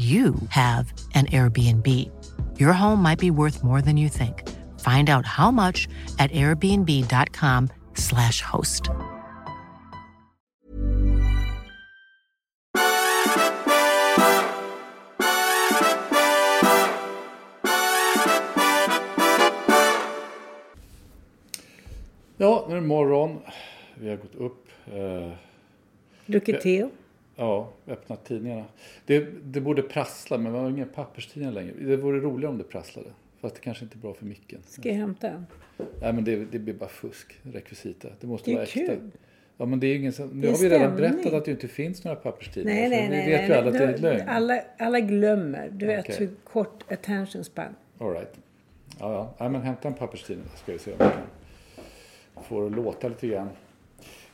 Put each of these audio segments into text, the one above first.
you have an Airbnb. Your home might be worth more than you think. Find out how much at airbnb.com/slash host. Ja, nu är det morgon. Vi har gått upp. Eh, Druckit te. Ja, öppnat tidningarna. Det, det borde prassla, men vi har inga papperstidningar längre. Det vore roligare om det prasslade. Fast det kanske inte är bra för micken. Ska jag hämta en? Nej, men det, det blir bara fusk, rekvisita. Det måste Det vara äkta. kul. Ja, men det är ingen nu har vi redan berättat att det inte finns några papperstidningar. Nej, nej, nej. vet nej. ju alla att det är. Alla, alla glömmer. Du vet Okej. hur kort attention span. All right. Ja, ja. Nej, men hämta en papperstidning ska vi se om vi kan få det att låta lite grann.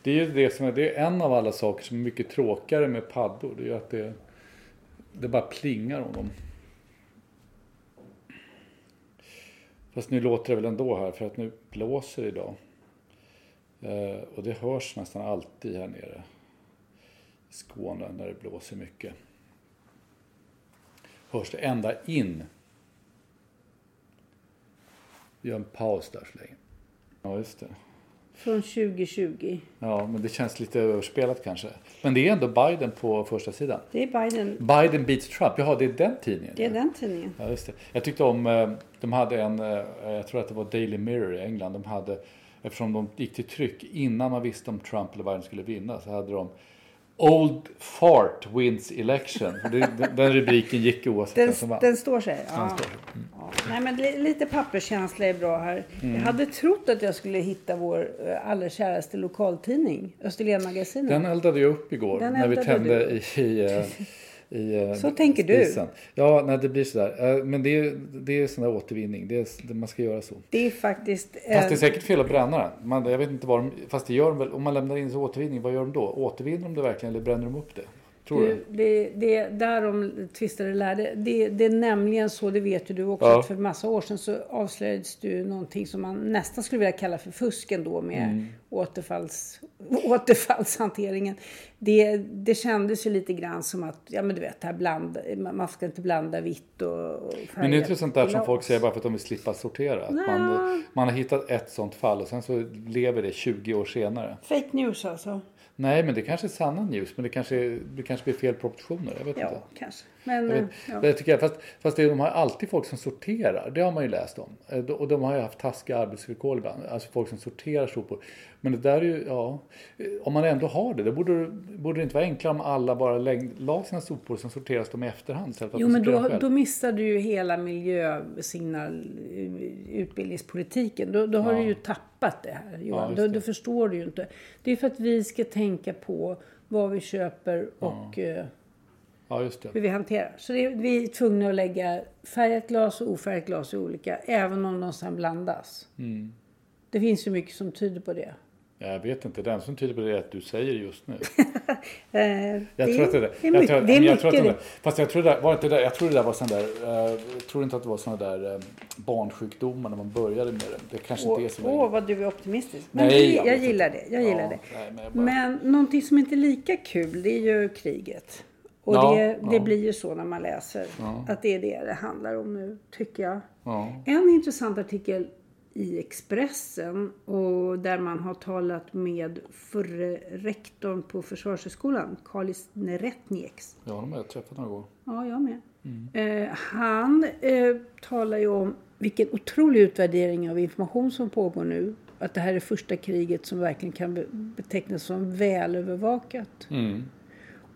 Det är ju det som är, det är en av alla saker som är mycket tråkigare med paddor. Det är ju att det, det bara plingar om dem. Fast nu låter det väl ändå här för att nu blåser det idag. Eh, och det hörs nästan alltid här nere i Skåne när det blåser mycket. Hörs det ända in vi gör en paus där så länge. Ja, just det. Från 2020. Ja, men det känns lite överspelat kanske. Men det är ändå Biden på första sidan. Det är Biden. Biden beats Trump. Jaha, det är den tidningen. Det är den tidningen. Ja, just det. Jag tyckte om, eh, de hade en, eh, jag tror att det var Daily Mirror i England. De hade, eftersom de gick till tryck innan man visste om Trump eller Biden skulle vinna så hade de Old fart wins election. Den- den rubriken gick oavsett vem som Den, vann. den står sig. Den Ja. står sig. Mm. Ja. Nej, men li- lite papperskänsla är bra här. Jag hade trott att jag skulle hitta vår eh, allra käraste lokaltidning, Österlen-magasinet. Den eldade jag upp igår Den när vi tände i, i, eh, i eh, Så tänker du. spisen. Ja, nej, det blir sådär. Eh, Men det är, det är sån där återvinning. Det är, man ska göra så. Det är faktiskt... Fast det är eh, säkert fel att bränna den. Man, jag vet inte vad de, fast det gör de väl. Om man lämnar in så återvinning, vad gör de då? Återvinner de det verkligen eller bränner de upp det? Tror du? Det, det, där de tvistade lärde. Det, det är nämligen så, det vet ju du också, Ja. att för massa år sedan så avslöjades det ju någonting som man nästan skulle vilja kalla för fusk ändå med Mm. återfalls, återfallshanteringen. Det, det kändes ju lite grann som att, ja men du vet, här bland, man ska inte blanda vitt och, och. Men det är inte sånt där som folk säger bara för att de vill slippa sortera. Att man, man har hittat ett sånt fall och sen så lever det 20 år senare. Fake news alltså. Nej, men det kanske är sanna news. Men det kanske, det kanske blir fel proportioner. Jag vet Ja, inte. kanske. Men, Jag eh, vet, ja. det tycker jag, fast, fast det, de har alltid folk som sorterar. Det har man ju läst om. Eh, Och de har ju haft taskiga arbetsvillkor ibland. Alltså folk som sorterar sopor. Men det där är ju, ja. eh, Om man ändå har det, då borde, det- borde det inte vara enklare om alla bara lägg, la sina sopor som sorteras de i efterhand. Jo, men då, själv. då missar du ju hela miljösignal utbildningspolitiken. Då, då har du ju tappat det här Johan. då, det. då förstår du ju inte. Det är för att vi ska tänka på vad vi köper och eh, Ja, just det. hur vi hanterar. Så det, vi är tvungna att lägga färgat glas och ofärgat glas i olika, även om de sen blandas. Mm. Det finns ju mycket som tyder på det. Jag vet inte, enda som tyder på det är att du säger just nu. Eh, Jag det, tror att det är det. Jag mycket. tror det är jag tror mycket att det. Fast jag tror det där, var inte det där, jag tror det där var sån där, eh, jag tror inte att det var såna där eh, barnsjukdomar när man började med det. Det kanske inte är så Åh, åh, länge. vad du är optimistisk. Men Nej, jag jag, gillar det. Jag gillar Ja, det. nej, men bara- Men någonting som inte är lika kul det är ju kriget. Och Ja, det, det ja. blir ju så när man läser att det är det det handlar om nu, tycker jag. Ja. En intressant artikel i Expressen och där man har talat med förre rektorn på Försvarshögskolan, Kalis Neretnieks. Ja, de har jag träffat några gånger. Ja, jag med. Eh, han eh, talar ju om vilken otrolig utvärdering av information som pågår nu. Att det här är första kriget som verkligen kan be- betecknas som välövervakat.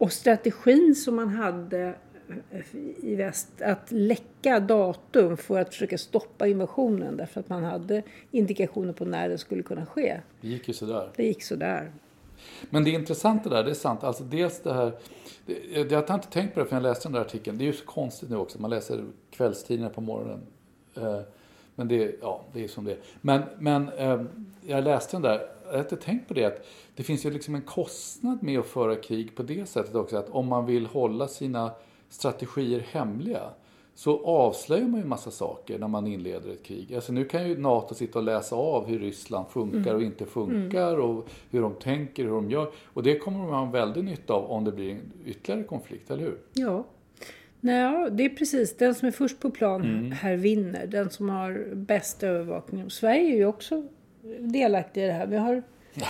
Och strategin som man hade eh, i väst att läcka datum för att försöka stoppa invasionen därför att man hade indikationer på när det skulle kunna ske. Det gick ju sådär. Det gick sådär. Men det intressanta där, det är sant. Alltså dels det här, det, jag har inte tänkt på det för jag läste den där artikeln. Det är ju så konstigt nu också, man läser kvällstidningar på morgonen. Eh, men det, ja, det är som det är. Men, men eh, jag läste den där, jag inte tänkt på det att det finns ju liksom en kostnad med att föra krig på det sättet också. Att om man vill hålla sina strategier hemliga så avslöjar man ju massa saker när man inleder ett krig. Alltså nu kan ju NATO sitta och läsa av hur Ryssland funkar och inte funkar och hur de tänker, hur de gör. Och det kommer man ha en väldig nytta av om det blir en ytterligare konflikt, eller hur? Ja. Nej, det är precis. Den som är först på plan här vinner. Den som har bäst övervakning. Sverige är ju också delaktig i det här. Vi har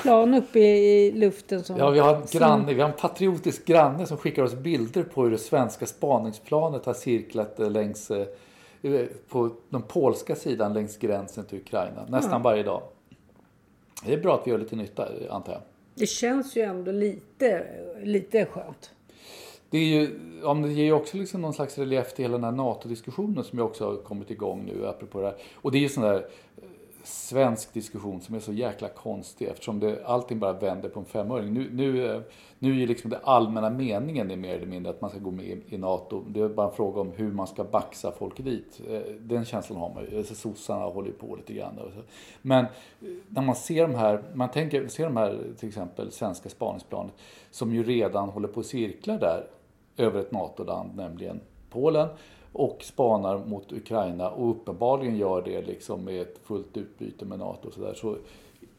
plan uppe i luften som... Ja, vi har en som- granne, vi har en patriotisk granne som skickar oss bilder på hur det svenska spaningsplanet har cirklat eh, längs, eh, på den polska sidan längs gränsen till Ukraina. Nästan varje dag. Det är bra att vi gör lite nytta, antar jag. Det känns ju ändå lite, lite skönt. Det, är ju, ja, det ger ju också liksom någon slags relief till hela den här NATO-diskussionen som ju också har kommit igång nu apropå det här. Och det är ju sån där eh, svensk diskussion som är så jäkla konstig eftersom det, allting bara vänder på en femöring. Nu, nu, eh, nu är ju liksom det allmänna meningen är mer eller mindre att man ska gå med i- i NATO. Det är bara en fråga om hur man ska baxa folk dit. Eh, den känslan har man ju. Alltså, sossarna håller ju på lite grann. och så. Men när man ser de här, man tänker, ser de här till exempel svenska spaningsplanet som ju redan håller på att cirkla där över ett NATO-land, nämligen Polen och spanar mot Ukraina och uppenbarligen gör det liksom med ett fullt utbyte med NATO och sådär. Så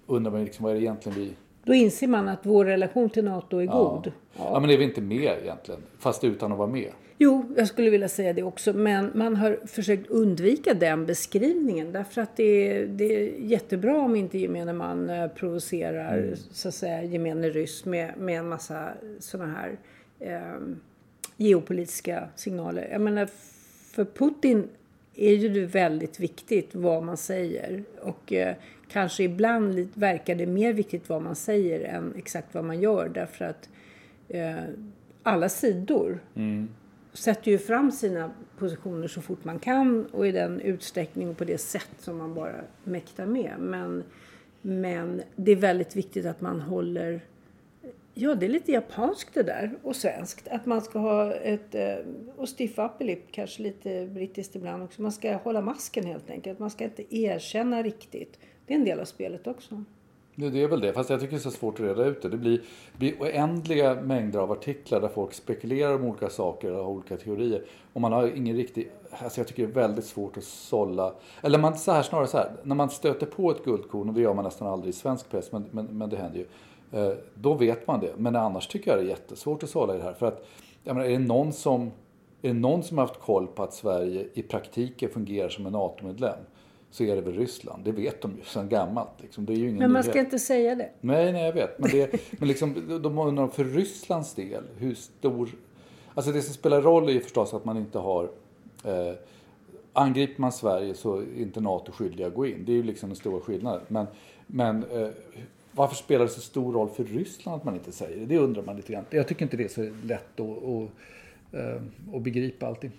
undrar man liksom vad är det egentligen vi... Då inser man att vår relation till NATO är Ja. god. ja, men är vi inte med egentligen? Fast utan att vara med. Jo, jag skulle vilja säga det också. Men man har försökt undvika den beskrivningen. Därför att det är, det är jättebra om inte gemene man eh, provocerar så att säga, gemene ryss med, med en massa sådana här eh, geopolitiska signaler. Jag menar, för Putin är ju det väldigt viktigt vad man säger. Och eh, kanske ibland verkar det mer viktigt vad man säger än exakt vad man gör. Därför att eh, alla sidor sätter ju fram sina positioner så fort man kan och i den utsträckning och på det sätt som man bara mäktar med. Men, men det är väldigt viktigt att man håller Ja, det är lite japanskt det där och svenskt. Att man ska ha ett, eh, och stiff upper lip, kanske lite brittiskt ibland också. Man ska hålla masken helt enkelt. Man ska inte erkänna riktigt. Det är en del av spelet också. Det, det är väl det, fast jag tycker det är så svårt att reda ut det. Det blir, blir oändliga mängder av artiklar där folk spekulerar om olika saker och har olika teorier. Och man har ingen riktig... Alltså jag tycker det är väldigt svårt att sålla... Eller man, så här, snarare så här, när man stöter på ett guldkorn, och det gör man nästan aldrig i svensk press, men, men, men det händer ju. Eh, då vet man det. Men annars tycker jag det är jättesvårt att sålla i det här. För att, jag menar, är det någon som... Är det någon som har haft koll på att Sverige i praktiken fungerar som en NATO-medlem så är det väl Ryssland. Det vet de ju sedan gammalt. Liksom. Det är ju ingen Men man nyhet. ska inte säga det. Nej, nej, jag vet. Men, det, men liksom, de undrar för Rysslands del, hur stor... Alltså det som spelar roll är ju förstås att man inte har... Eh, angriper man Sverige så är inte NATO skyldiga att gå in. Det är ju liksom den stora skillnaden. Men, men eh, varför spelar det så stor roll för Ryssland att man inte säger det? Det undrar man lite grann. Jag tycker inte det är så lätt att, att, eh, att begripa alltid.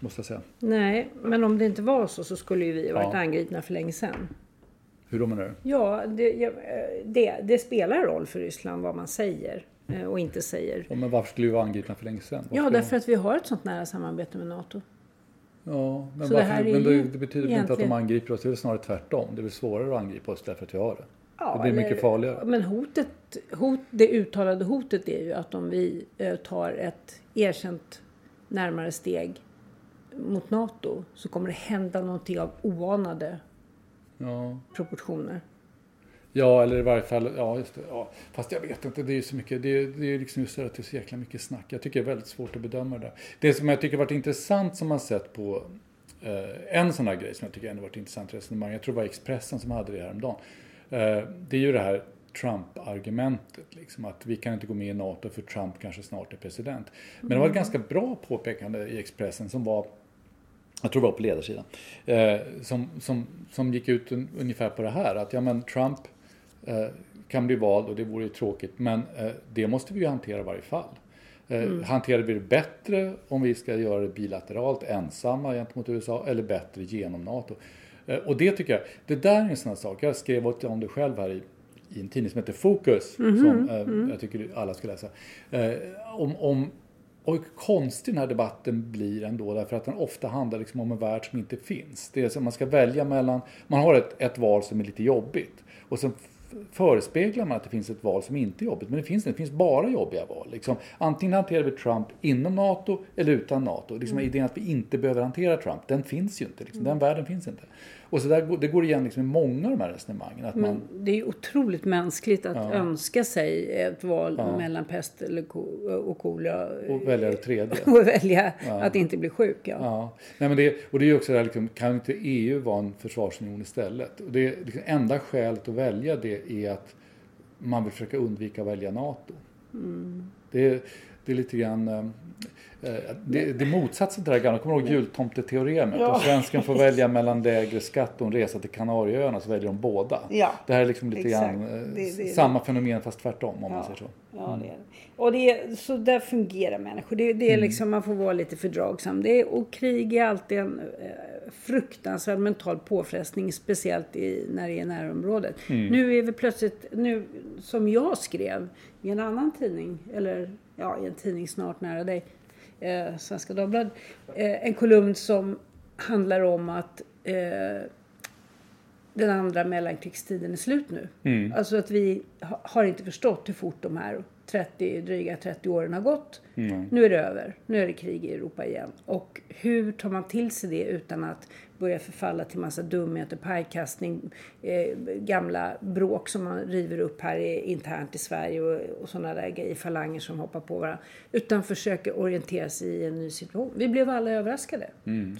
Måste jag säga. Nej, men om det inte var så så skulle ju vi varit Ja. angripna för länge sedan. Hur då menar du? Ja, det, ja, det, det spelar roll för Ryssland vad man säger eh, och inte säger. Ja, men varför skulle vi vara angripna för länge sedan? Ja, Varför- därför att vi har ett sånt nära samarbete med NATO. Ja, men, det varför, är men det betyder väl inte att de egentligen- angriper oss, det är väl snarare tvärtom. Det väl svårare att angripa oss därför att vi har det. Ja, det blir eller- mycket farligare. Men hotet, hot, det uttalade hotet är ju att om vi eh, tar ett erkänt närmare steg mot NATO så kommer det hända någonting av oanade Ja. proportioner. Ja, eller i varje fall, ja just det. Ja. Fast jag vet inte, det är ju så mycket, det är, det är liksom just det att det är så jäkla mycket snack. Jag tycker det är väldigt svårt att bedöma det där. Det som jag tycker varit intressant som man sett på eh, en sån här grej som jag tycker ändå varit intressant resonemang, jag tror det var Expressen som hade det häromdagen. Eh, det är ju det här Trump-argumentet, liksom, att vi kan inte gå med i NATO för Trump kanske snart är president. Men det var ett ganska bra påpekande i Expressen som var jag tror det var på ledarsidan, eh, som, som, som gick ut un, ungefär på det här att ja men Trump eh, kan bli vald och det vore ju tråkigt men det måste vi ju hantera i varje fall. Eh, Hanterar vi det bättre om vi ska göra det bilateralt ensamma gentemot USA eller bättre genom NATO? Eh, och det tycker jag, det där är en sån här sak, jag skrev om det själv här i i en tidning som heter Fokus, som eh, jag tycker alla ska läsa. Eh, om, om och hur konstig den här debatten blir ändå därför att den ofta handlar liksom om en värld som inte finns. Det är som man ska välja mellan, man har ett, ett val som är lite jobbigt och sen förespeglar man att det finns ett val som inte är jobbigt. Men det finns inte, det finns bara jobbiga val. Liksom, antingen hanterar vi Trump inom NATO eller utan NATO. Liksom, Idén att vi inte behöver hantera Trump, den finns ju inte. Liksom, den världen finns inte. Och så där, det går igen liksom i många av de här resonemangen. Att man, det är ju otroligt mänskligt att önska sig ett val mellan pest eller ko- och kolera. och välja det tredje. Och välja att inte bli sjuk. Ja. Ja, Nej, men det, och det är ju också det här, liksom, kan inte EU vara en försvarsunion istället? Och det liksom, enda skälet att välja det är att man vill försöka undvika att välja NATO. Det, det är lite grann eh, eh, det, det är motsatsen till det här gamla, kommer du ihåg jultomteteoremet? Om svensken får välja mellan lägre skatt och en resa till Kanarieöarna så väljer de båda. Ja, Det här är liksom lite exakt. grann eh, Det- det- samma fenomen fast tvärtom om man säger så. Ja, det är det. Och det är, så där fungerar människor. Det, det är Mm. liksom, man får vara lite fördragsam. Det är, och krig är alltid en fruktansvärd mental påfrestning, speciellt i, när det är närområdet. Mm. Nu är vi plötsligt, nu, som jag skrev i en annan tidning, eller ja, i en tidning snart nära dig, eh, Svenska Dagbladet, eh, en kolumn som handlar om att eh, den andra mellankrigstiden är slut nu. Alltså att vi ha- har inte förstått hur fort de här 30, dryga 30 åren har gått. Nu är det över. Nu är det krig i Europa igen. Och hur tar man till sig det utan att börja förfalla till massa dumheter, pajkastning, eh, gamla bråk som man river upp här i, internt i Sverige och, och sådana där grejer, falanger som hoppar på varandra. Utan försöker orientera sig i en ny situation. Vi blev alla överraskade.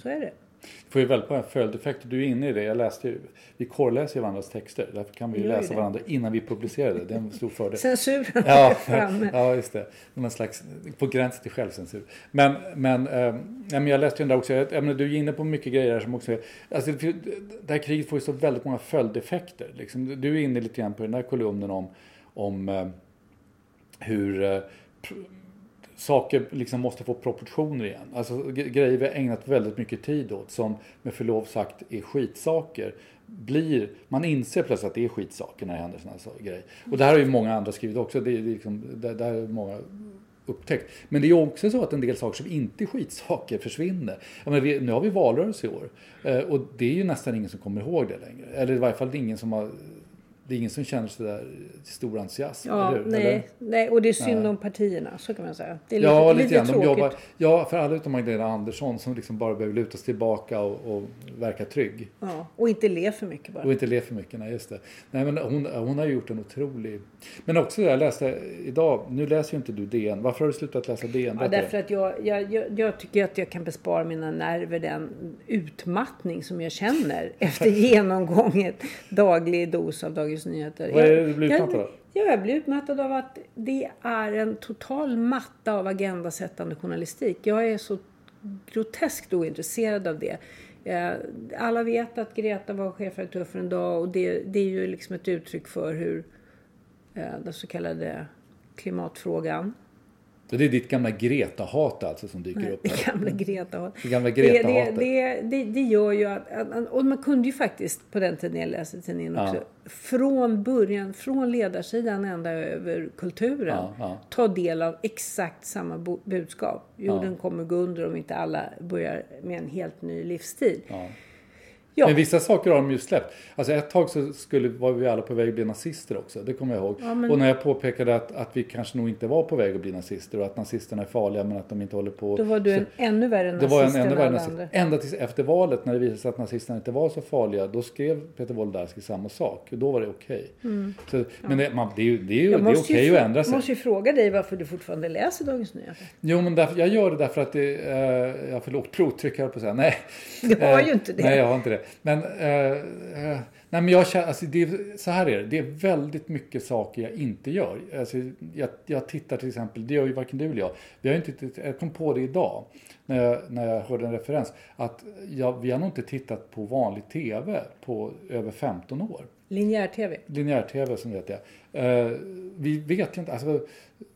Så är det. Det får ju väldigt många följdeffekter. Du är inne i det. Jag läste ju, vi korrläser ju varandras texter. Därför kan vi ju läsa det. varandra innan vi publicerar det. Det är en stor fördel. Censuren Ja, framme. ja, just det. Någon slags, på gränsen till självcensur. Men, men, eh, men jag läste ju den där också. Jag, menar, du är inne på mycket grejer här som också är... Alltså, det, det här kriget får ju så väldigt många följdeffekter. Liksom. Du är inne lite grann på den här kolumnen om, om eh, hur eh, saker liksom måste få proportioner igen. Alltså grejer vi har ägnat väldigt mycket tid åt som med förlov sagt är skitsaker. Blir, man inser plötsligt att det är skitsaker när det händer sådana här grejer. Och det här har ju många andra skrivit också. Det, är liksom, det, det här är många upptäckt. Men det är också så att en del saker som inte är skitsaker försvinner. Jag menar, vi, nu har vi valrörelse i år. Eh, och det är ju nästan ingen som kommer ihåg det längre. Eller i varje fall det är ingen som har det är ingen som känner sådär stor entusiasm, Ja, eller hur? nej, Eller? nej, och det är synd om partierna, så kan man säga. Det är lite, Ja, lite, lite tråkigt. jobbar, ja, för alla utom Magdalena Andersson som liksom bara behöver luta sig tillbaka och, och verka trygg. Ja, och inte le för mycket bara. Och inte le för mycket, nej just det. Nej men hon, hon har gjort en otrolig... Men också det jag läste idag, nu läser ju inte du DN. Varför har du slutat läsa DN? Ja, därför att jag, jag, jag, jag tycker att jag kan bespara mina nerver den utmattning som jag känner efter genomgånget daglig dos av Dagens Nyheter. Vad är det du blir utmattad av? Ja, jag blir utmattad av att det är en total matta av agendasättande journalistik. Jag är så groteskt ointresserad av det. Eh, Alla vet att Greta var chefredaktör för en dag och det, det är ju liksom ett uttryck för hur eh, den så kallade klimatfrågan Så det är ditt gamla Greta-hat alltså som dyker upp det här. gamla Greta Det gamla det, det, det, det, det gör ju att, att... Och man kunde ju faktiskt på den tiden jag läste tidningen också. Ja. Från början, från ledarsidan ända över kulturen. Ja, ja. Ta del av exakt samma budskap. Jorden kommer gå under om inte alla börjar med en helt ny livsstil. Ja. Ja. Men vissa saker har de ju släppt. Alltså ett tag så skulle, var vi alla på väg att bli nazister också. Det kommer jag ihåg. Ja, men- Och när jag påpekade att, att vi kanske nog inte var på väg att bli nazister och att nazisterna är farliga men att de inte håller på. Då var du så- en ännu värre det nazist var en ännu än värre nazist. Ända tills efter valet när det visade sig att nazisterna inte var så farliga. Då skrev Peter Wolodarski samma sak. Och då var det okej. Så, men det, man, det är det är ju, Mm. Jag det är okej frå- att ändra sig. måste ju fråga dig varför du fortfarande läser Dagens Nyheter. Jo, men därför, jag gör det därför att det, eh, jag har för lågt blodtryck jag på att säga. Nej. Du har Eh, ju inte det. Nej, jag har inte det. Men, eh, eh, nej, men jag känner, alltså, det, är- så här är det. Det är väldigt mycket saker jag inte gör. Alltså, jag, jag tittar till exempel, det gör ju varken du eller jag. Vi har inte, jag kom på det idag när jag, när jag hörde en referens. Att jag, vi har nog inte tittat på vanlig tv på över 15 år Linjär-tv. linjär-tv som det heter. Eh, vi vet inte, alltså,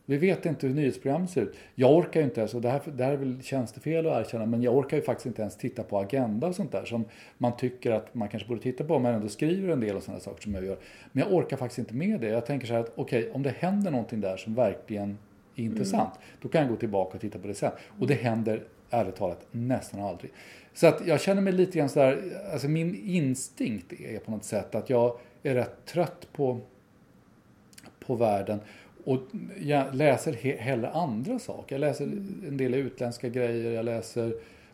vi vet inte hur nyhetsprogram ser ut. Jag orkar ju inte och det här, det här är väl tjänstefel att erkänna, men jag orkar ju faktiskt inte ens titta på Agenda och sånt där som man tycker att man kanske borde titta på, men ändå skriver en del och sådana saker som jag gör. Men jag orkar faktiskt inte med det. Jag tänker så här att okej, om det händer någonting där som verkligen är intressant, då kan jag gå tillbaka och titta på det sen. Och det händer ärligt talat nästan aldrig. Så att jag känner mig lite grann sådär, alltså min instinkt är på något sätt att jag är rätt trött på, på världen och jag läser he- hellre andra saker. Jag läser en del utländska grejer, jag läser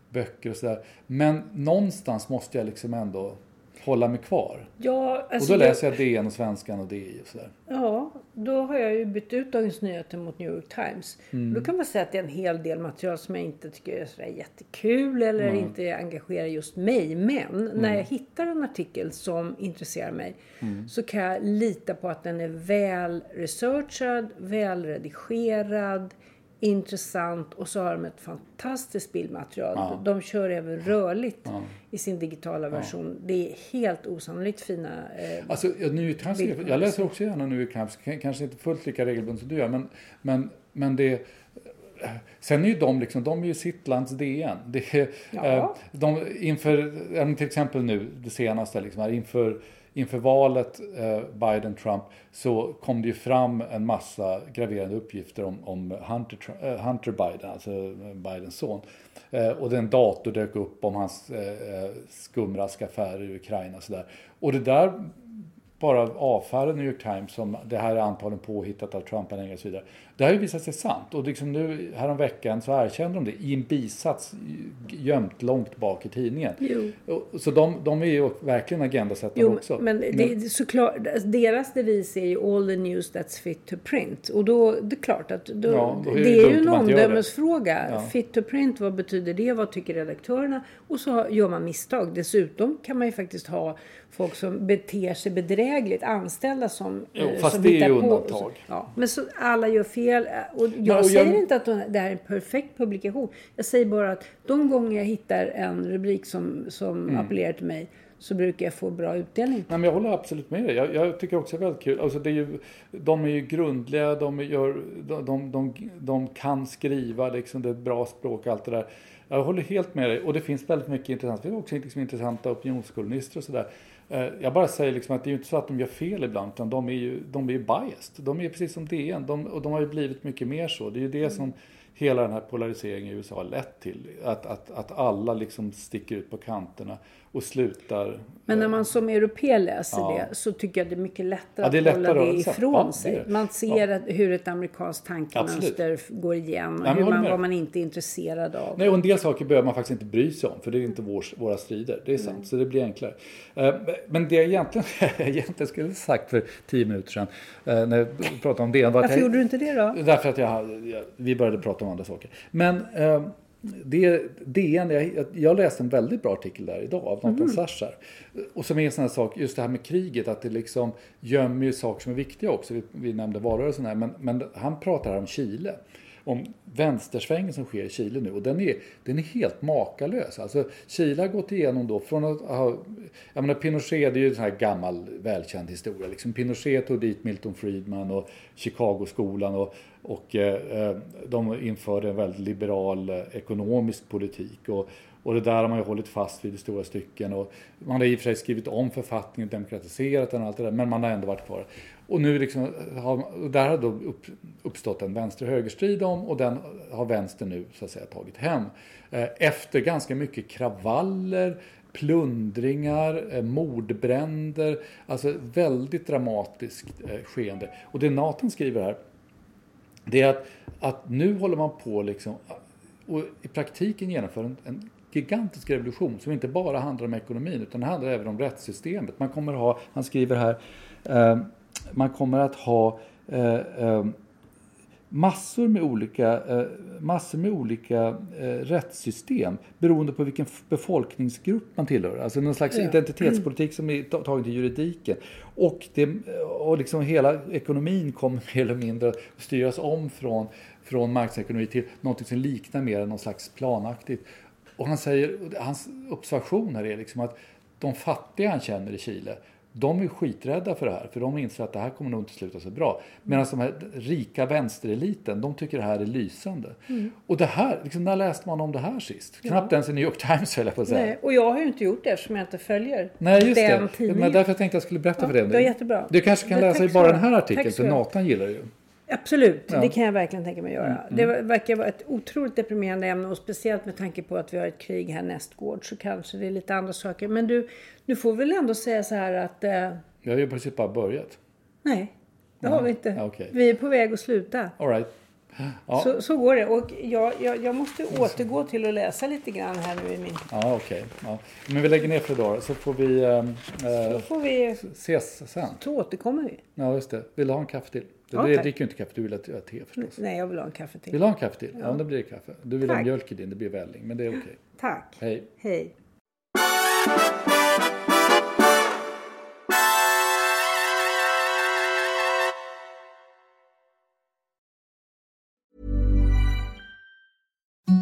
böcker och sådär. Men någonstans måste jag liksom ändå hålla mig kvar. Ja, Och alltså då läser jag DN och Svenskan och DI och sådär. Ja, då har jag ju bytt ut Dagens Nyheter mot New York Times. Mm. Då kan man säga att det är en hel del material som jag inte tycker är sådär jättekul eller inte engagerar just mig. Men Mm. när jag hittar en artikel som intresserar mig Mm. så kan jag lita på att den är väl researchad, väl redigerad, intressant och så har de ett fantastiskt bildmaterial. De kör även rörligt i sin digitala version. Det är helt osannolikt fina eh, Alltså, jag- jag läser också gärna K- kanske inte fullt lika regelbundet som du gör, men, men, men det... Sen är ju de liksom, de är ju sitt lands DN. Det Ja. eh, de, inför, ja, men till exempel nu, det senaste, liksom, här, inför, inför valet eh, Biden-Trump så kom det ju fram en massa graverande uppgifter om, om Hunter, eh, Hunter Biden, alltså eh, Bidens son. Eh, och den dator dök upp om hans eh, eh skumraskaffärer i Ukraina och sådär. Och det där bara avfärdade New York Times som det här är antagligen påhittat av Trump-anhängare och så vidare. Det har ju visat sig sant. Och liksom nu häromveckan så erkände de det i en bisats gömt långt bak i tidningen. Jo. Så de, de är ju verkligen agendasättare också. men det, det såklart, alltså, deras devis är ju all the news that's fit to print. Och då, det är klart att då, Ja, då är det det är ju en omdömesfråga. Ja. Fit to print, vad betyder det? Vad tycker redaktörerna? Och så gör man misstag. Dessutom kan man ju faktiskt ha folk som beter sig bedrägligt, anställda som Jo, eh, fast som det är ju på- undantag. Ja, men så alla gör fel. Och jag och säger jag- inte att de- det här är en perfekt publikation. Jag säger bara att de gånger jag hittar en rubrik som, som Mm. appellerar till mig så brukar jag få bra utdelning. Nej, men jag håller absolut med dig. Jag, jag tycker också det är väldigt kul. Alltså det är ju, de är ju grundliga, de, gör, de, de, de, de kan skriva, liksom, det är ett bra språk och allt det där. Jag håller helt med dig. Och det finns väldigt mycket intressant. Det finns också liksom intressanta opinionskolumnister och sådär. Eh, Jag bara säger liksom att det är ju inte så att de gör fel ibland, utan de är ju, de är ju biased. De är precis som DN. De, och de har ju blivit mycket mer så. Det är ju det som hela den här polariseringen i USA har lett till. Att, att, att alla liksom sticker ut på kanterna och slutar Men när man som europé läser Ja. det så tycker jag det är mycket lättare Ja, är att hålla lättare det ifrån ja, sig. Man ser hur ett amerikanskt tankemönster går igen och jag hur man, vad man inte är intresserad av. Nej, och en del saker behöver man faktiskt inte bry sig om, för det är inte vår, våra strider. Det är sant, så det blir enklare. Eh, Men det jag egentligen, egentligen skulle sagt för tio minuter sedan, eh, när jag pratade om det, Varför jag, gjorde du inte det då? Därför att jag, vi började prata om andra saker. Men eh, det, DN, jag, jag läste en väldigt bra artikel där idag av Nathan Sachar. Och som är en sån här sak, just det här med kriget, att det liksom gömmer ju saker som är viktiga också. Vi, vi nämnde valrörelsen här, men, men han pratar här om Chile. Om vänstersvängen som sker i Chile nu och den är, den är helt makalös. Alltså Chile har gått igenom då från att ha, jag menar Pinochet det är ju en sån här gammal välkänd historia. Liksom Pinochet tog dit Milton Friedman och Chicagoskolan och, och eh, eh de införde en väldigt liberal eh, ekonomisk politik. Och, och det där har man ju hållit fast vid i stora stycken. Och man har i och för sig skrivit om författningen, demokratiserat den och allt det där, men man har ändå varit kvar. Och nu liksom har, och där har då upp, uppstått en vänster-högerstrid om och den har vänstern nu så att säga tagit hem. Eh, efter ganska mycket kravaller, plundringar, eh, mordbränder, alltså väldigt dramatiskt eh, skeende. Och det Nathan skriver här, det är att, att nu håller man på liksom, och i praktiken genomför en, en gigantisk revolution som inte bara handlar om ekonomin utan det handlar även om rättssystemet. Man kommer ha, han skriver här, eh, man kommer att ha eh, eh, massor med olika, eh, massor med olika eh, rättssystem beroende på vilken befolkningsgrupp man tillhör. Alltså någon slags ja. identitetspolitik som är tagen till juridiken. Och, det, och liksom hela ekonomin kommer mer eller mindre att styras om från, från marknadsekonomi till något som liknar mer någon slags planaktigt. Och han säger, hans observation här är liksom att de fattiga han känner i Chile de är skiträdda för det här, för de inser att det här kommer nog inte sluta så bra. Medan de här rika vänstereliten, de tycker det här är lysande. Mm. Och det här, liksom, när läste man om det här sist? Ja. Knappt ens i New York Times höll jag på att säga. Nej, och jag har ju inte gjort det eftersom jag inte följer Nej, just den det. tidningen. Men därför tänkte jag skulle berätta ja, för dig. Det är jättebra. Du kanske kan det, läsa i bara den här artikeln, för Nathan gillar det ju. Absolut, ja. det kan jag verkligen tänka mig göra. Mm, mm. Det verkar vara ett otroligt deprimerande ämne och speciellt med tanke på att vi har ett krig här nästgård så kanske det är lite andra saker. Men du, du får väl ändå säga så här att... Eh... Vi har ju precis bara börjat. Nej, det har vi inte. Okay. Vi är på väg att sluta. All right. Ja. Så, så går det. Och jag, jag, jag måste återgå till att läsa lite grann här nu i min... Ja, okej. Okay. Ja. Men vi lägger ner för idag så får vi, äh, så får vi ses sen. Så återkommer vi. Ja, just det. Vill du ha en kaffe till? Du ja, dricker ju inte kaffe, du vill ha te förstås. Nej, jag vill ha en kaffe till. Vill du ha en kaffe till? Ja, ja då blir det kaffe. Du vill tack. ha mjölk i din, det blir välling. Men det är okej. Okay. Tack. Hej. Hej.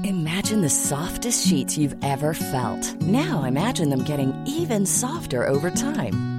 Imagine the softest sheets you've ever felt. Now imagine them getting even softer over time.